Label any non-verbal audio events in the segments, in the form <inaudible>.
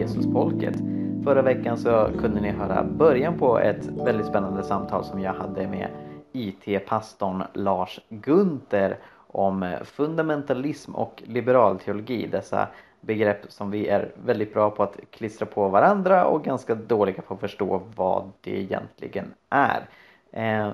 Jesusfolket. Förra veckan så kunde ni höra början på ett väldigt spännande samtal som jag hade med IT-pastorn Lars Gunther om fundamentalism och liberalteologi. Dessa begrepp som vi är väldigt bra på att klistra på varandra och ganska dåliga på att förstå vad det egentligen är. Eh,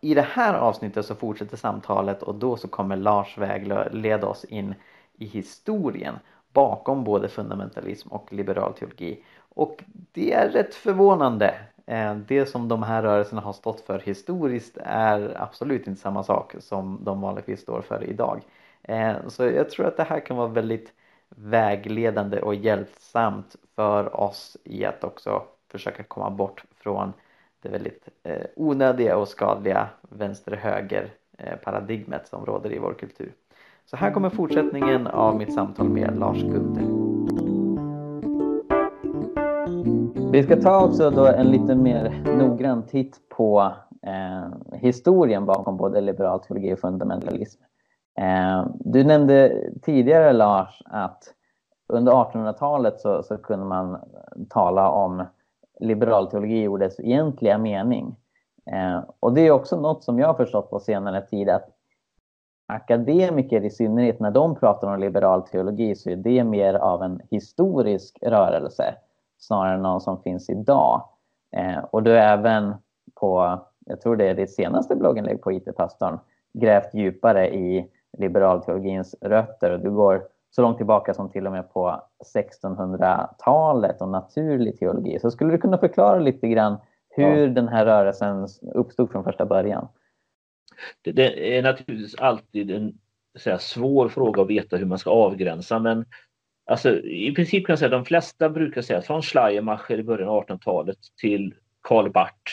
I det här avsnittet så fortsätter samtalet och då så kommer Lars Wäglö leda oss in i historien bakom både fundamentalism och liberal teologi. Och det är rätt förvånande. Eh, det som de här rörelserna har stått för historiskt är absolut inte samma sak som de vanligtvis står för idag. Eh, så jag tror att det här kan vara väldigt vägledande och hjälpsamt för oss i att också försöka komma bort från det väldigt eh, onödiga och skadliga vänster-höger paradigmet som råder i vår kultur. Så här kommer fortsättningen av mitt samtal med Lars Gunther. Vi ska ta också då en lite mer noggrann titt på eh, historien bakom både liberal teologi och fundamentalism. Eh, du nämnde tidigare Lars att under 1800-talet så, så, kunde man tala om liberal teologi i ordets egentliga mening. Eh, och det är också något som jag har förstått på senare tid att akademiker i synnerhet, när de pratar om liberal teologi så är det mer av en historisk rörelse snarare än någon som finns idag. Eh, och du även på, jag tror det är ditt senaste blogginlägg på IT-pastorn, grävt djupare i liberalteologins rötter och du går så långt tillbaka som till och med på 1600-talet och naturlig teologi. Så skulle du kunna förklara lite grann hur ja. den här rörelsen uppstod från första början? Det, det är naturligtvis alltid en säga, svår fråga att veta hur man ska avgränsa men alltså, i princip kan jag säga att de flesta brukar säga från Schleiermacher i början av 1800-talet till Karl Barth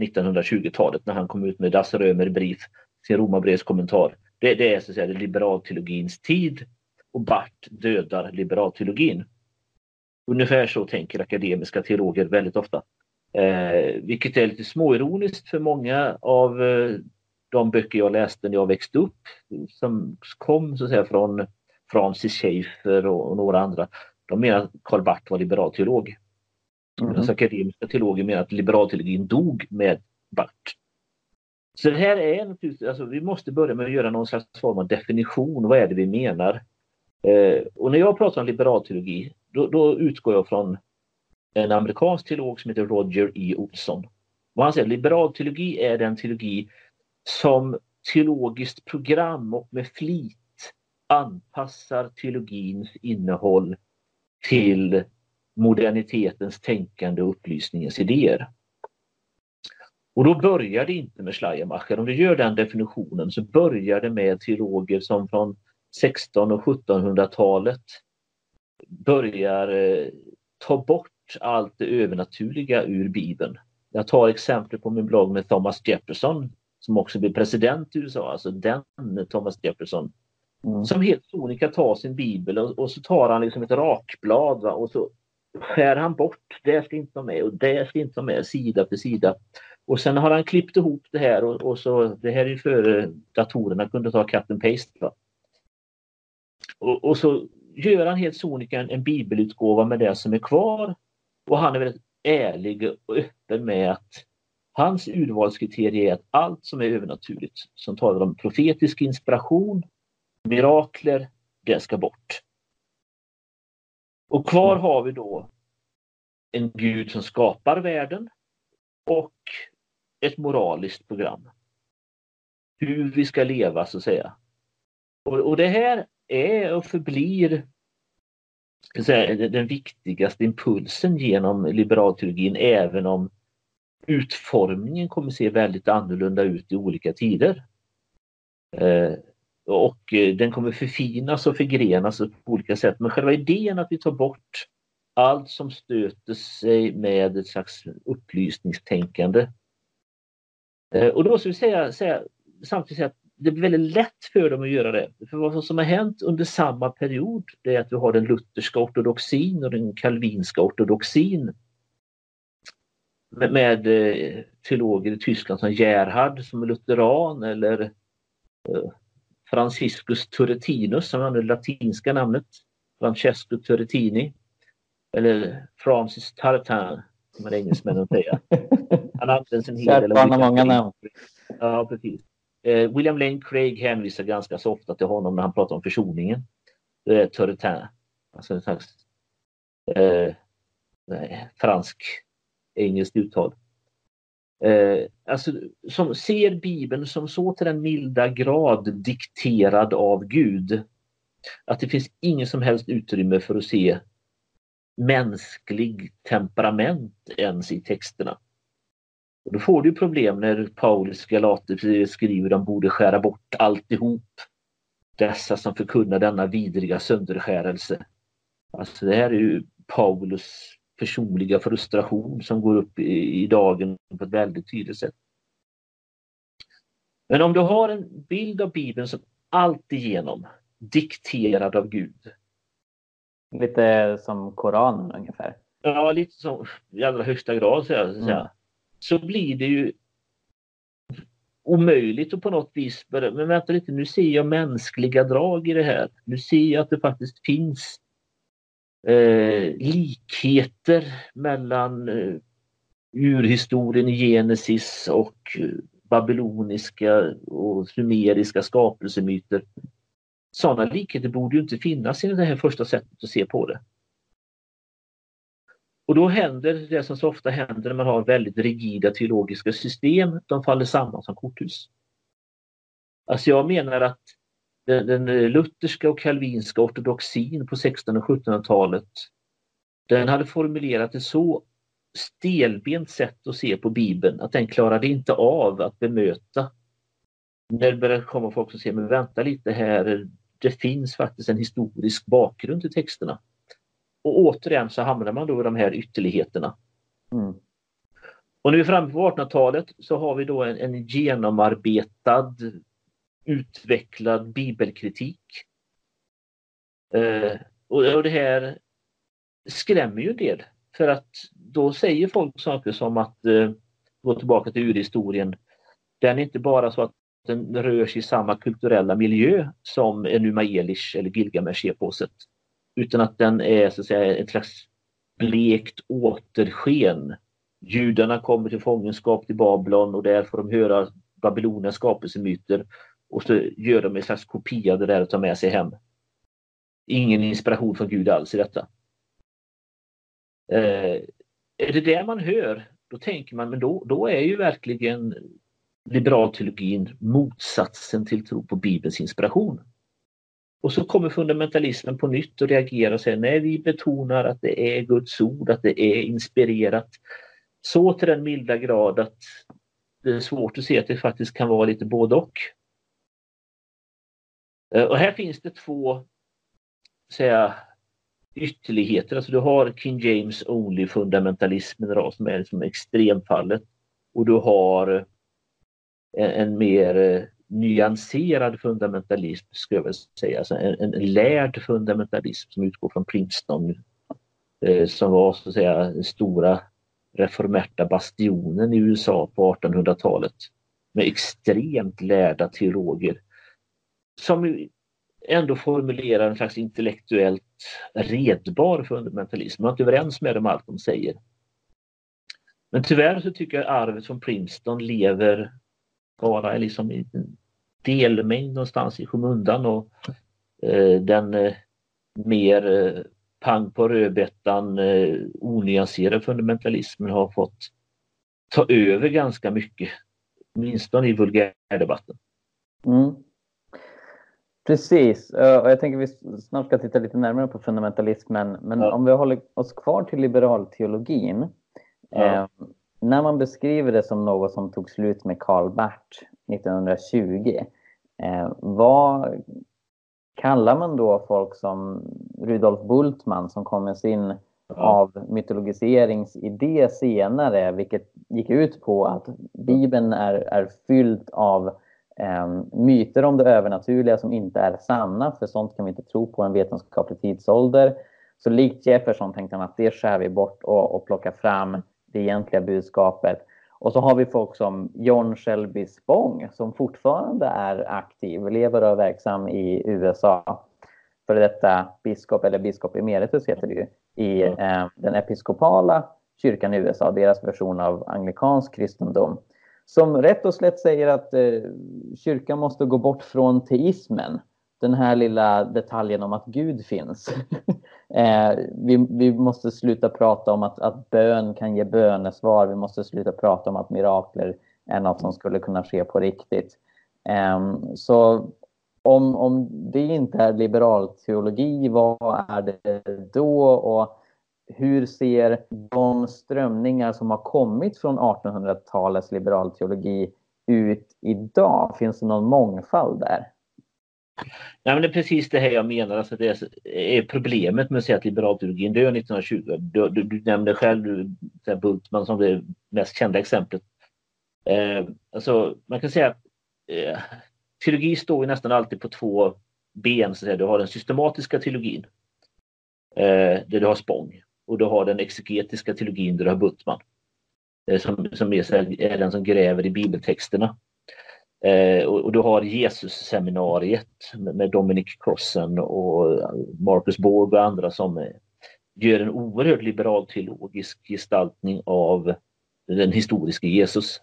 1920-talet när han kom ut med Das Römer Brief, sin Romarbrevskommentar. Det, det är så att säga liberalteologins tid och Barth dödar liberalteologin. Ungefär så tänker akademiska teologer väldigt ofta. Eh, vilket är lite småironiskt för många av eh, böcker jag läste när jag växte upp som kom så att säga från Francis Schaeffer och, några andra. De menar att Karl Barth var liberal teolog. Mm. Alltså akademiska teologer menar att liberalteologin dog med Barth. Så det här är naturligtvis, alltså vi måste börja med att göra någon slags form av definition. Vad är det vi menar? Eh, och när jag pratar om liberalteologi då, då utgår jag från en amerikansk teolog som heter Roger E. Olson. Och han säger liberalteologi är den teologi som teologiskt program och med flit anpassar teologins innehåll till modernitetens tänkande och upplysningens idéer. Och då börjar det inte med Schleiermacher. Om du gör den definitionen så börjar det med teologer som från 1600 och 1700-talet börjar eh, ta bort allt det övernaturliga ur Bibeln. Jag tar exempel på min blogg med Thomas Jefferson som också blir president i USA, alltså den Thomas Jefferson. Mm. Som helt sonika tar sin bibel och, och, så tar han liksom ett rakblad va? och så skär han bort, det ska inte vara med och det ska inte vara med, sida för sida. Och sen har han klippt ihop det här och, och så, det här är ju före datorerna kunde ta cut and paste. Va? Och, och så gör han helt sonika en, en bibelutgåva med det som är kvar. Och han är väldigt ärlig och öppen med att Hans urvalskriterier är att allt som är övernaturligt, som talar om profetisk inspiration, mirakler, det ska bort. Och kvar har vi då en Gud som skapar världen och ett moraliskt program. Hur vi ska leva så att säga. Och, och det här är och förblir säga, den viktigaste impulsen genom liberalteologin även om utformningen kommer se väldigt annorlunda ut i olika tider. Eh, och eh, den kommer förfinas och förgrenas på olika sätt. Men själva idén att vi tar bort allt som stöter sig med ett slags upplysningstänkande. Eh, och då ska vi säga, säga, samtidigt säga att det blir väldigt lätt för dem att göra det. För vad som har hänt under samma period det är att vi har den lutherska ortodoxin och den kalvinska ortodoxin med, med eh, teologer i Tyskland som Gerhard som är lutheran eller eh, Franciscus Turretinus som är det latinska namnet, Francesco Turretini, Eller Francis Tartan, som engelsmännen säger. <laughs> Han används en hel del av många namn. Ja, precis. Eh, William Lane Craig hänvisar ganska så ofta till honom när han pratar om försoningen. Det är Turretin. Alltså en slags eh, nej, fransk engelskt uttal. Eh, alltså, som ser Bibeln som så till den milda grad dikterad av Gud att det finns ingen som helst utrymme för att se mänsklig temperament ens i texterna. Och då får du problem när Paulus Galater skriver att de borde skära bort alltihop. Dessa som förkunnar denna vidriga sönderskärelse. Alltså det här är ju Paulus personliga frustration som går upp i, i dagen på ett väldigt tydligt sätt. Men om du har en bild av Bibeln som alltigenom dikterad av Gud. Lite som Koranen ungefär. Ja, lite som i allra högsta grad så, jag, mm. så blir det ju omöjligt att på något vis börja, men vänta lite, nu ser jag mänskliga drag i det här. Nu ser jag att det faktiskt finns eh, likheter mellan eh, urhistorien i Genesis och eh, babyloniska och sumeriska skapelsemyter. Sådana likheter borde ju inte finnas i det här första sättet att se på det. Och då händer det som så ofta händer när man har väldigt rigida teologiska system, de faller samman som korthus. Alltså jag menar att den, den lutherska och kalvinska ortodoxin på 1600 och 1700-talet den hade formulerat ett så stelbent sätt att se på Bibeln att den klarade inte av att bemöta när det började komma folk som säger men vänta lite här, det finns faktiskt en historisk bakgrund till texterna. Och återigen så hamnar man då i de här ytterligheterna. Mm. Och är framme på 1800-talet så har vi då en, en genomarbetad utvecklad bibelkritik. Eh, och, det här skrämmer ju en del för att då säger folk saker som att eh, gå tillbaka till urhistorien. Den är inte bara så att den rör sig i samma kulturella miljö som Enuma Elish eller Gilgamesh-eposet. Utan att den är så att säga ett slags blekt återsken. Judarna kommer till fångenskap till Babylon och där får de höra Babyloniens skapelsemyter och så gör de en slags kopia av det där och tar med sig hem. Ingen inspiration från Gud alls i detta. Eh, är det det man hör, då tänker man, men då, då är ju verkligen liberalteologin motsatsen till tro på Bibelns inspiration. Och så kommer fundamentalismen på nytt och reagerar och säger nej, vi betonar att det är Guds ord, att det är inspirerat. Så till den milda grad att det är svårt att se att det faktiskt kan vara lite både och. Eh, och här finns det två säga, ytterligheter. Alltså du har King James Only fundamentalismen då, som är liksom extremfallet. Och du har en, en mer eh, nyanserad fundamentalism, skulle jag säga. Alltså en, en lärd fundamentalism som utgår från Princeton eh, som var så att säga den stora reformerta bastionen i USA på 1800-talet med extremt lärda teologer som ändå formulerar en slags intellektuellt redbar fundamentalism. Man är inte överens med dem allt de säger. Men tyvärr så tycker jag arvet från Princeton lever bara liksom i en delmängd någonstans i skymundan och eh, den eh, mer eh, pang på rödbetan eh, onyanserade fundamentalismen har fått ta över ganska mycket, åtminstone i vulgärdebatten. Mm. Precis, och jag tänker vi snart ska titta lite närmare på fundamentalismen. Men ja. om vi håller oss kvar till liberalteologin. Ja. Eh, när man beskriver det som något som tog slut med Karl Barth 1920. Eh, vad kallar man då folk som Rudolf Bultmann som kom med sin ja. av mytologiseringsidé senare, vilket gick ut på att Bibeln är, är fylld av eh, myter om det övernaturliga som inte är sanna, för sånt kan vi inte tro på en vetenskaplig tidsålder. Så likt Jefferson tänkte han att det skär vi bort och, och plockar fram det egentliga budskapet. Och så har vi folk som John Shelby Spong som fortfarande är aktiv, lever och är verksam i USA. före detta biskop, eller biskop emeritus heter det ju, i eh, den episkopala kyrkan i USA, deras version av anglikansk kristendom. Som rätt och slätt säger att eh, kyrkan måste gå bort från teismen. Den här lilla detaljen om att Gud finns. <laughs> eh, vi, vi, måste sluta prata om att, att bön kan ge bönesvar. Vi måste sluta prata om att mirakler är något som skulle kunna ske på riktigt. Eh, så om, om det inte är liberal teologi, vad är det då? Och hur ser de strömningar som har kommit från 1800-talets liberal teologi ut idag? Finns det någon mångfald där? Nej, men det är precis det här jag menar. Alltså det är problemet med att säga att liberalteologin dör 1920. Du, du, du nämnde själv du, Bultman som det mest kända exemplet. Eh, alltså, man kan säga att eh, teologi står ju nästan alltid på två ben. Så att säga. Du har den systematiska teologin eh, där du har Spång och du har den exegetiska teologin där du har Buttman. Eh, som, som är, är den som gräver i bibeltexterna. Eh, och, och, du har Jesus-seminariet med, med Dominic Crossen och Marcus Borg och andra som eh, gör en oerhört liberal teologisk gestaltning av den historiska Jesus.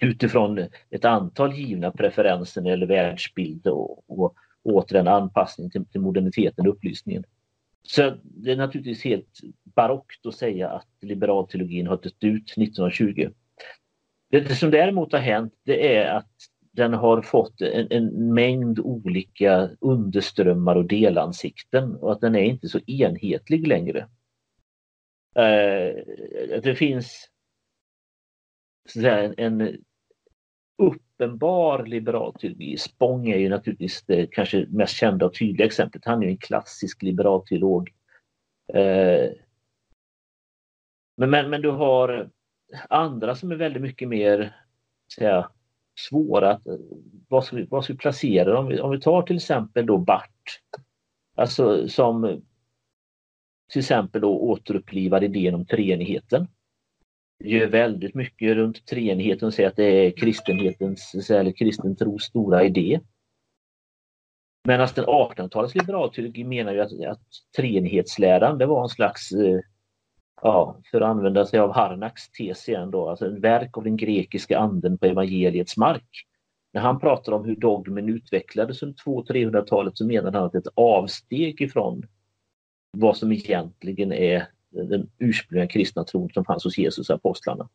Utifrån ett antal givna preferenser när det gäller världsbild och, och återigen anpassning till, till moderniteten och upplysningen. Så det är naturligtvis helt barockt att säga att liberalteologin har dött ut 1920. Det som däremot har hänt det är att den har fått en, en, mängd olika underströmmar och delansikten och att den är inte så enhetlig längre. Eh, det finns så en, en uppenbar liberal typ teologi. Spång är ju naturligtvis det kanske mest kända och tydliga exemplet. Han är en klassisk liberal teolog. Eh, men, men, men du har andra som är väldigt mycket mer säga, svåra att, eh, vad ska vi, vad ska vi placera om vi, om vi tar till exempel då Bart. Alltså som till exempel då återupplivar idén om treenigheten gör väldigt mycket runt treenigheten och säger att det är kristenhetens, eller kristen tros stora idé. Medan den 1800-talets liberalteologi menar ju att, att treenighetsläran det var en slags, eh, ja, för att använda sig av Harnacks tes igen då, alltså en verk av den grekiska anden på evangeliets mark. När han pratar om hur dogmen utvecklades under 200-300-talet så menar han att det är ett avsteg ifrån vad som egentligen är den ursprungliga kristna tron som fanns hos Jesus och apostlarna.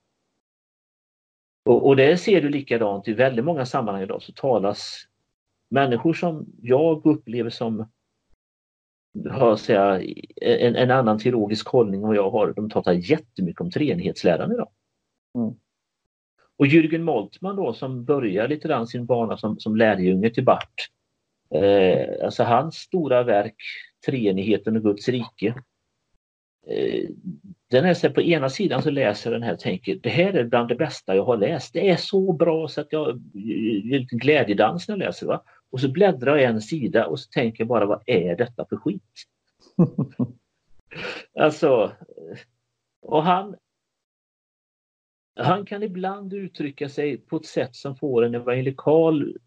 Och, och det ser du likadant i väldigt många sammanhang idag så talas människor som jag upplever som har säga, en, en annan teologisk hållning än vad jag har, de pratar jättemycket om treenighetsläran idag. Mm. Och Jürgen Moltmann då som börjar lite grann sin bana som, som lärjunge till Bart. Eh, alltså hans stora verk Treenigheten och Guds rike den är så på ena sidan så läser den här och tänker det här är bland det bästa jag har läst. Det är så bra så att jag lite glädjedans när jag läser. Va? Och så bläddrar jag en sida och så tänker jag bara vad är detta för skit? <laughs> alltså, och han han kan ibland uttrycka sig på ett sätt som får en evangelikal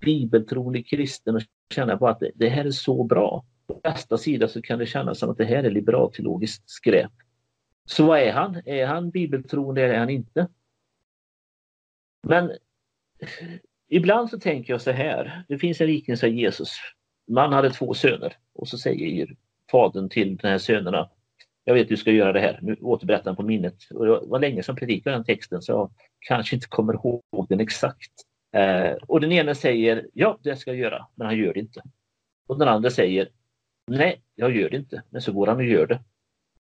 bibeltrolig kristen att känna på att det här är så bra på sida så kan det kännas som att det här är liberalteologiskt skräp. Så vad är han? Är han bibeltroende eller är han inte? Men ibland så tänker jag så här. Det finns en liknelse av Jesus. Man hade två söner och så säger fadern till de här sönerna jag vet du ska göra det här. Nu återberättar han på minnet. Och det var länge sedan predikade den texten så jag kanske inte kommer ihåg den exakt. Eh, och den ena säger ja, det ska jag göra, men han gör det inte. Och den andra säger Nej, jag gör det inte. Men så går han och gör det.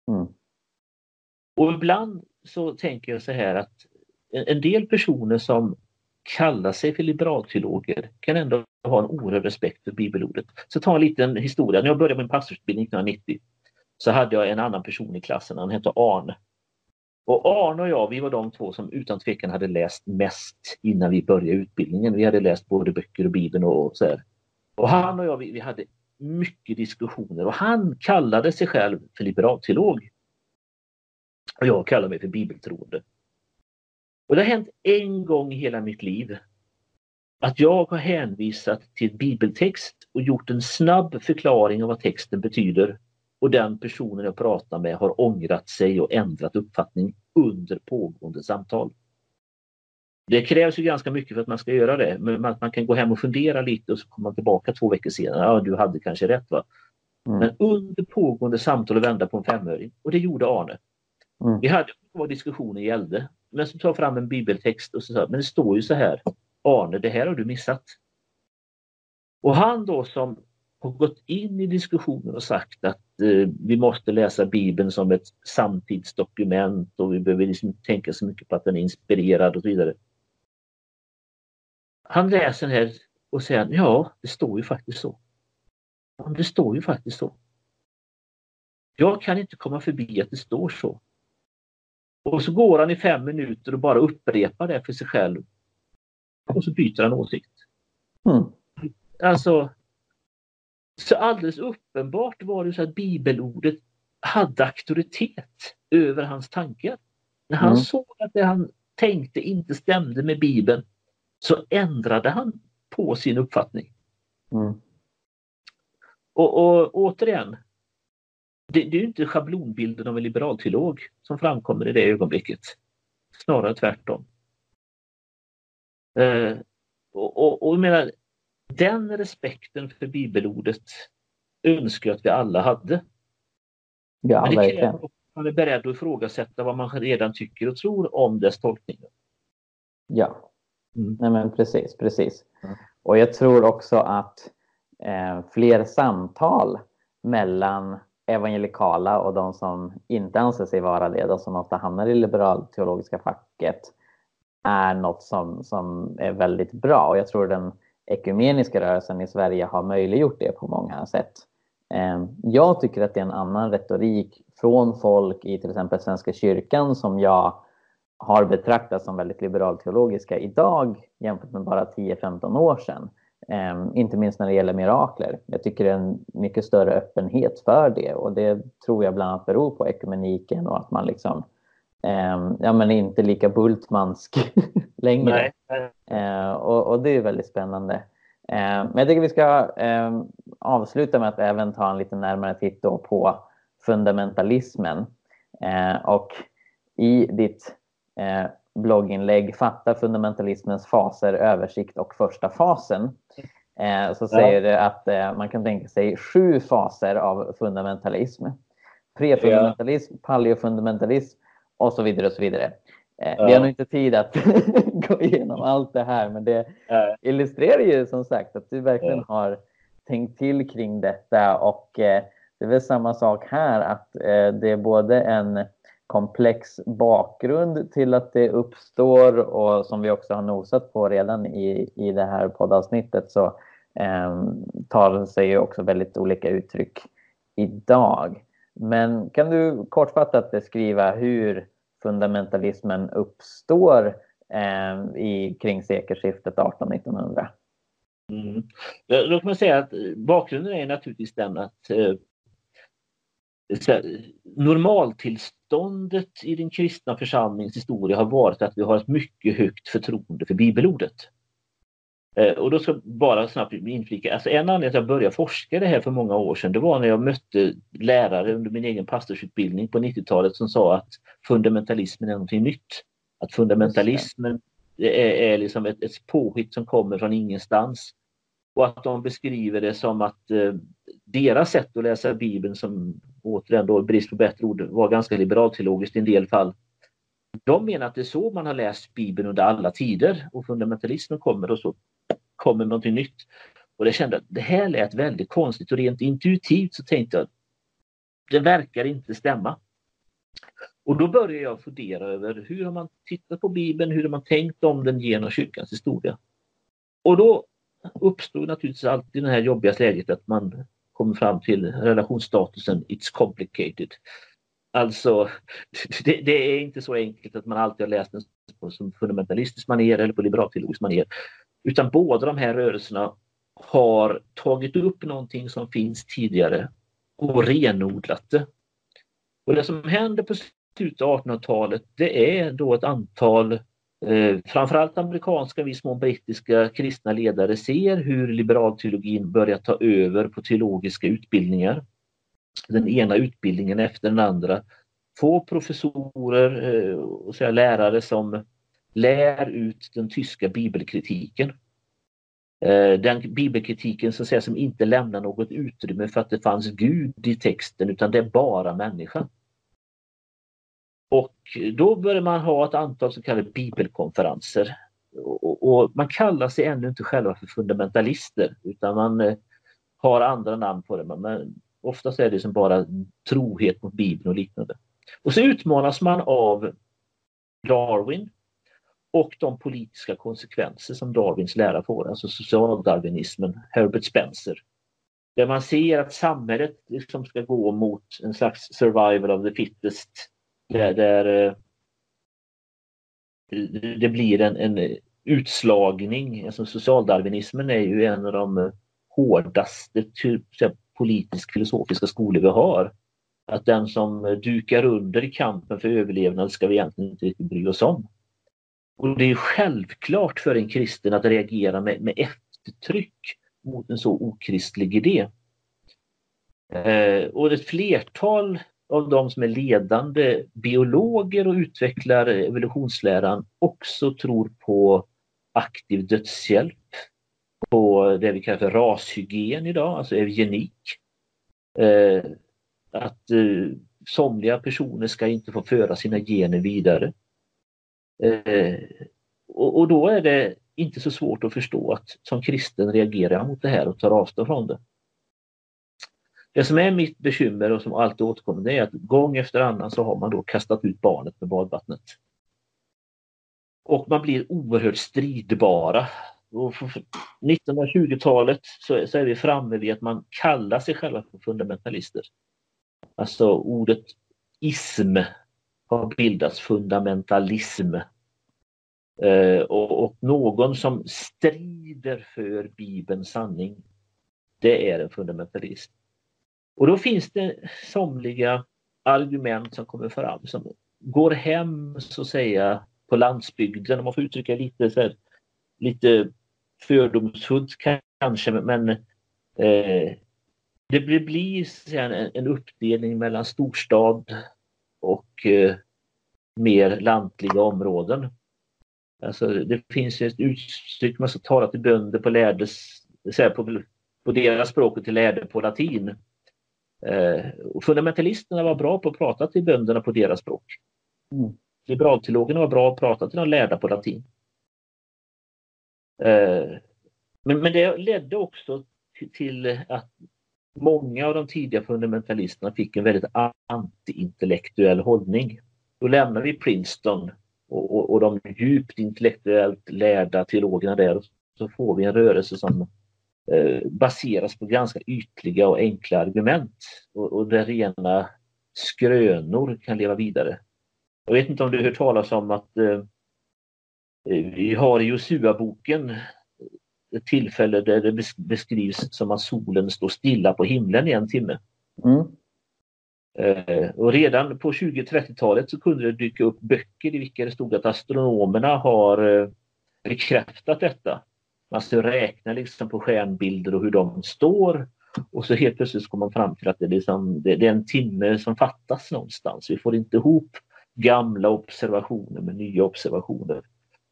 Mm. Och ibland så tänker jag så här att en del personer som kallar sig för liberalteologer kan ändå ha en oerhörd respekt för bibelordet. Så ta en liten historia. När jag började min pastorsutbildning 1990 så hade jag en annan person i klassen, han hette Arne. Och Arne och jag, vi var de två som utan tvekan hade läst mest innan vi började utbildningen. Vi hade läst både böcker och Bibeln och så här. Och han och jag, vi, vi hade mycket diskussioner och han kallade sig själv för liberalteolog. Och jag kallar mig för bibeltroende. Och det har hänt en gång i hela mitt liv att jag har hänvisat till bibeltext och gjort en snabb förklaring av vad texten betyder och den personen jag pratar med har ångrat sig och ändrat uppfattning under pågående samtal. Det krävs ju ganska mycket för att man ska göra det, men man, man kan gå hem och fundera lite och så kommer man tillbaka två veckor senare. Ja, du hade kanske rätt va? Mm. Men under pågående samtal och vända på en femöring och det gjorde Arne. Mm. Vi hade vad diskussionen gällde, men så tar fram en bibeltext och så sa men det står ju så här. Arne, det här har du missat. Och han då som har gått in i diskussionen och sagt att eh, vi måste läsa Bibeln som ett samtidsdokument och vi behöver liksom tänka så mycket på att den är inspirerad och så vidare. Han läser här och säger ja, det står ju faktiskt så. Ja, det står ju faktiskt så. Jag kan inte komma förbi att det står så. Och så går han i fem minuter och bara upprepar det för sig själv. Och så byter han åsikt. Mm. Alltså, så alldeles uppenbart var det så att bibelordet hade auktoritet över hans tankar. När han mm. såg att det han tänkte inte stämde med Bibeln så ändrade han på sin uppfattning. Mm. Och, och återigen, det, det är inte schablonbilden av en liberalteolog som framkommer i det ögonblicket. Snarare tvärtom. Eh, och, och, och menar, den respekten för bibelordet önskar jag att vi alla hade. Ja, Men det kräver att man är beredd att ifrågasätta vad man redan tycker och tror om dess tolkningar. Ja, mm. Nej, men precis, precis. Mm. Och jag tror också att eh, fler samtal mellan evangelikala och de som inte anser sig vara det, de som ofta hamnar i liberalteologiska facket, är något som, som är väldigt bra. Och jag tror den ekumeniska rörelsen i Sverige har möjliggjort det på många sätt. Ehm, jag tycker att det är en annan retorik från folk i till exempel Svenska kyrkan som jag har betraktat som väldigt liberalteologiska idag jämfört med bara 10-15 år sedan. Um, inte minst när det gäller mirakler. Jag tycker det är en mycket större öppenhet för det och det tror jag bland annat beror på ekumeniken och att man liksom um, ja, men inte lika Bultmansk <laughs> längre. Uh, och, och, det är väldigt spännande. Uh, men jag tycker vi ska uh, avsluta med att även ta en lite närmare titt på fundamentalismen. och i ditt blogginlägg Fatta fundamentalismens faser, översikt och första fasen. Eh, så säger ja. du att eh, man kan tänka sig sju faser av fundamentalism. Prefundamentalism, ja. paleofundamentalism och så vidare och så vidare. Eh, ja. Vi har nog inte tid att <laughs> gå igenom allt det här men det ja. illustrerar ju som sagt att du verkligen har tänkt till kring detta och det är väl samma sak här att det är både en komplex bakgrund till att det uppstår och som vi också har nosat på redan i, i det här poddavsnittet så eh, tar det sig också väldigt olika uttryck idag. Men kan du kortfattat beskriva hur fundamentalismen uppstår eh, i, kring sekelskiftet 1800-1900? Mm. Låt mig säga att bakgrunden är naturligtvis den att eh, normaltillståndet i den kristna församlingens historia har varit att vi har ett mycket högt förtroende för bibelordet. Eh, och då ska jag bara snabbt inflika, alltså en anledning till att jag började forska det här för många år sedan, det var när jag mötte lärare under min egen pastorsutbildning på 90-talet som sa att fundamentalismen är någonting nytt. Att fundamentalismen är, är liksom ett, ett påhitt som kommer från ingenstans. Och att de beskriver det som att eh, deras sätt att läsa Bibeln som återigen då brist på bättre ord var ganska liberalteologiskt i en del fall. De menar att det är så man har läst Bibeln under alla tider och fundamentalismen kommer och så kommer någonting nytt. Och jag kände att det här lät väldigt konstigt och rent intuitivt så tänkte jag det verkar inte stämma. Och då började jag fundera över hur har man tittat på Bibeln, hur har man tänkt om den genom kyrkans historia? Och då uppstod naturligtvis alltid det här jobbiga läget att man kommer fram till relationsstatusen It's complicated. Alltså, <laughs> det, det, är inte så enkelt att man alltid har läst den på som fundamentalistisk manér eller på liberalteologisk manér. Utan båda de här rörelserna har tagit upp någonting som finns tidigare och renodlat det. Och det som händer på slutet av 1800-talet det är då ett antal Eh, framförallt amerikanska, viss mån brittiska kristna ledare ser hur liberalteologin börjar ta över på teologiska utbildningar. Den ena utbildningen efter den andra. Få professorer eh, och säga, lärare som lär ut den tyska bibelkritiken. Eh, den bibelkritiken så att säga, som inte lämnar något utrymme för att det fanns Gud i texten utan det är bara människan. Och då började man ha ett antal så kallade bibelkonferenser. Och, och man kallar sig ännu inte själva för fundamentalister utan man eh, har andra namn på det. Men oftast är det som bara trohet mot Bibeln och liknande. Och så utmanas man av Darwin och de politiska konsekvenser som Darwins lära får, alltså socialdarwinismen, Herbert Spencer. Där man ser att samhället liksom ska gå mot en slags survival of the fittest. Där, där eh, det blir en, en utslagning. Alltså socialdarwinismen är ju en av de hårdaste typ, politisk filosofiska skolor vi har. Att den som dukar under i kampen för överlevnad ska vi egentligen inte riktigt bry oss om. Och det är självklart för en kristen att reagera med, med eftertryck mot en så okristlig idé. Eh, och ett flertal av de som är ledande biologer och utvecklar evolutionsläran också tror på aktiv dödshjälp, på det vi kallar för rashygien idag, alltså eugenik. Eh, att eh, somliga personer ska inte få föra sina gener vidare. Eh, och, och, då är det inte så svårt att förstå att som kristen reagerar jag mot det här och tar avstånd från det. Det som är mitt bekymmer och som alltid återkommer det är att gång efter annan så har man då kastat ut barnet med badvattnet. Och man blir oerhört stridbara. 1920-talet så, så är vi framme vid att man kallar sig själva för fundamentalister. Alltså ordet ism har bildats fundamentalism. Eh, och, och, någon som strider för Bibelns sanning, det är en fundamentalist. Och då finns det somliga argument som kommer fram som går hem så att säga på landsbygden, om man får uttrycka lite, så här, lite fördomsfullt kanske, men eh, det blir, så en, en uppdelning mellan storstad och eh, mer lantliga områden. Alltså, det finns ett uttryck man ska tala till bönder på, lärdes, på, på deras språk och till lärde på latin. Eh, och fundamentalisterna var bra på att prata till bönderna på deras språk. Mm. Liberalteologerna var bra på att prata till de lärda på latin. Eh, men, men det ledde också till, att många av de tidiga fundamentalisterna fick en väldigt antiintellektuell hållning. Då lämnar vi Princeton och, och, och, de djupt intellektuellt lärda teologerna där så får vi en rörelse som baseras på ganska ytliga och enkla argument och, och där rena skrönor kan leva vidare. Jag vet inte om du har hört talas om att eh, vi har i Josua-boken ett tillfälle där det beskrivs som att solen står stilla på himlen i en timme. Mm. Eh, och redan på 20-30-talet så kunde det dyka upp böcker i vilka det stod att astronomerna har eh, bekräftat detta. Man ska räkna liksom på stjärnbilder och hur de står och så helt plötsligt kommer man fram till att det är, liksom, det, det är en timme som fattas någonstans. Vi får inte ihop gamla observationer med nya observationer.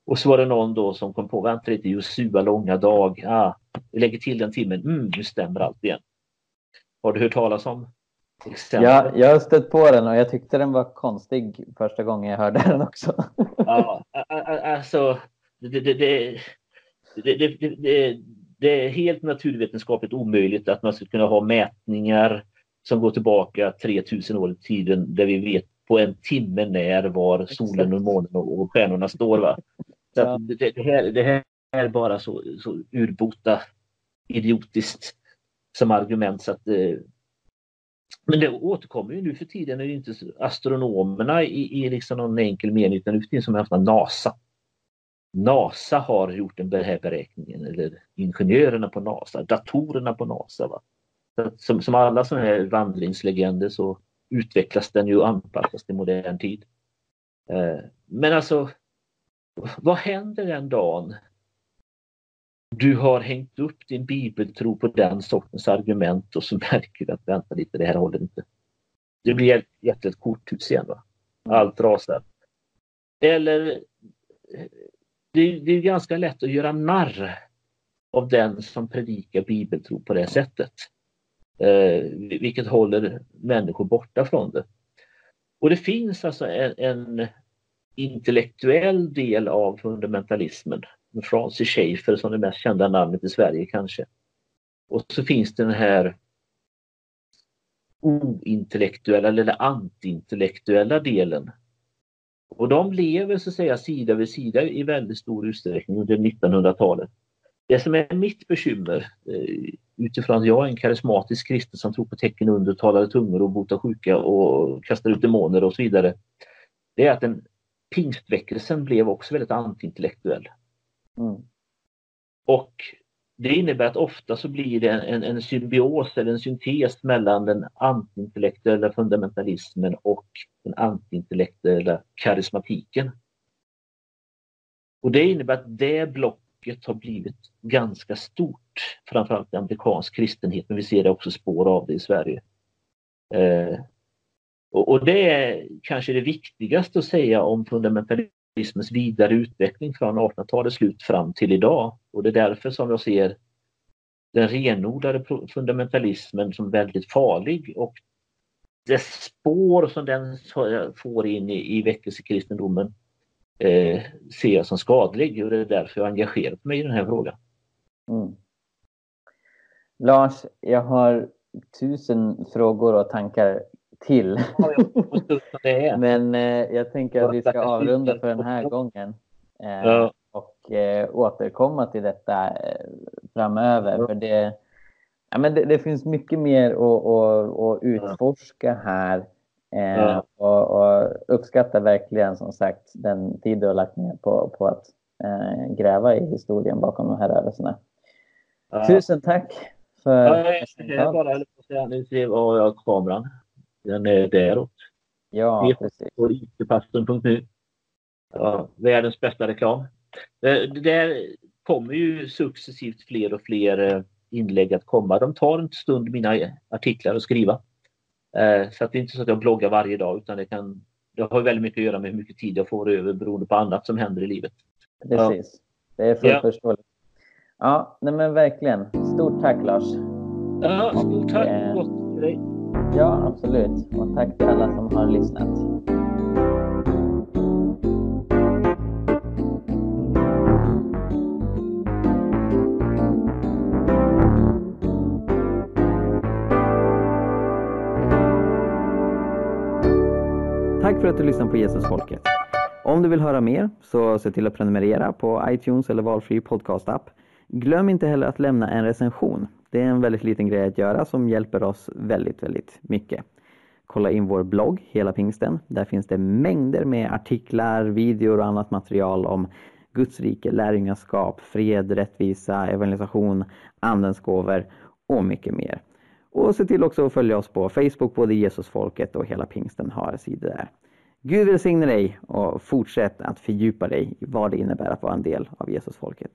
Och så var det någon då som kom på, vänta lite, Josua långa dag, ah, vi lägger till den timmen, mm, nu stämmer allt igen. Har du hört talas om exempel? Ja, jag har stött på den och jag tyckte den var konstig första gången jag hörde den också. ja, alltså det, det, det, det, det är helt naturvetenskapligt omöjligt att man ska kunna ha mätningar som går tillbaka 3000 år i tiden där vi vet på en timme när var solen och månen och stjärnorna står. Va? Så det, det, här, det här är bara så, så urbota idiotiskt som argument så att eh, men det återkommer ju nu för tiden är det inte astronomerna i, i liksom någon enkel mening utan nu för tiden som är NASA. NASA har gjort den här beräkningen eller ingenjörerna på NASA, datorerna på NASA. Va? Som, som alla sådana här vandringslegender så utvecklas den ju och anpassas till modern tid. Eh, men alltså vad händer den dagen du har hängt upp din bibeltro på den sortens argument och så <laughs> märker du att vänta lite, det här håller inte. Det blir ett, ett korthus igen. Va? Allt rasar. Eller det, det är ganska lätt att göra narr av den som predikar bibeltro på det sättet. Eh, vilket håller människor borta från det. Och det finns alltså en, en intellektuell del av fundamentalismen. Francis Schaeffer som det mest kända namnet i Sverige kanske. Och så finns det den här ointellektuella eller antiintellektuella delen. Och de lever så att säga sida vid sida i väldigt stor utsträckning under 1900-talet. Det som är mitt bekymmer eh, utifrån att jag är en karismatisk kristen som tror på tecken under, talade tungor och botar sjuka och kastar ut demoner och så vidare. Det är att den pingstväckelsen blev också väldigt antiintellektuell. Mm. Och det innebär att ofta så blir det en, en symbios eller en syntes mellan den antiintellektuella fundamentalismen och den antiintellektuella karismatiken. Och det innebär att det blocket har blivit ganska stort, framförallt i amerikansk kristenhet, men vi ser det också spår av det i Sverige. Eh, och, och, det är kanske det viktigaste att säga om fundamentalism kapitalismens vidare utveckling från 1800-talets slut fram till idag. Och det är därför som jag ser den renodlade fundamentalismen som väldigt farlig och det spår som den får in i, i väckelsekristendomen eh, ser jag som skadlig och det är därför jag engagerat mig i den här frågan. Mm. Lars, jag har tusen frågor och tankar till. <laughs> Men eh, jag tänker att vi ska avrunda för den här gången. Eh, ja. Och eh, återkomma till detta eh, framöver. För det, ja, men det, det, finns mycket mer att, att, att utforska här. Eh, ja. Och, och uppskattar verkligen som sagt den tid du har lagt ner på, på att eh, gräva i historien bakom de här rörelserna. Tusen tack för ja, jag, jag bara, nu ser jag kameran. Den är däråt. Ja, precis. På itpastorn.nu. Ja, världens bästa reklam. Det där kommer ju successivt fler och fler eh, inlägg att komma. De tar en stund mina artiklar att skriva. Eh, så att det är inte så att jag bloggar varje dag utan det kan det har väldigt mycket att göra med hur mycket tid jag får över beroende på annat som händer i livet. Precis. Ja. Det är fullt ja. förståeligt. Ja, nej men verkligen. Stort tack Lars. Ja, stort tack. Och, Gott till dig. Ja, absolut. Och tack till alla som har lyssnat. Tack för att du lyssnade på Jesusfolket. Om du vill höra mer så se till att prenumerera på iTunes eller valfri podcastapp. Glöm inte heller att lämna en recension. Det är en väldigt liten grej att göra som hjälper oss väldigt, väldigt mycket. Kolla in vår blogg, Hela Pingsten. Där finns det mängder med artiklar, videor och annat material om Guds rike, lärjungaskap, fred, rättvisa, evangelisation, Andens gåvor och mycket mer. Och se till också att följa oss på Facebook, både Jesusfolket och Hela Pingsten har sidor där. Gud välsigne dig och fortsätt att fördjupa dig i vad det innebär att vara en del av Jesusfolket.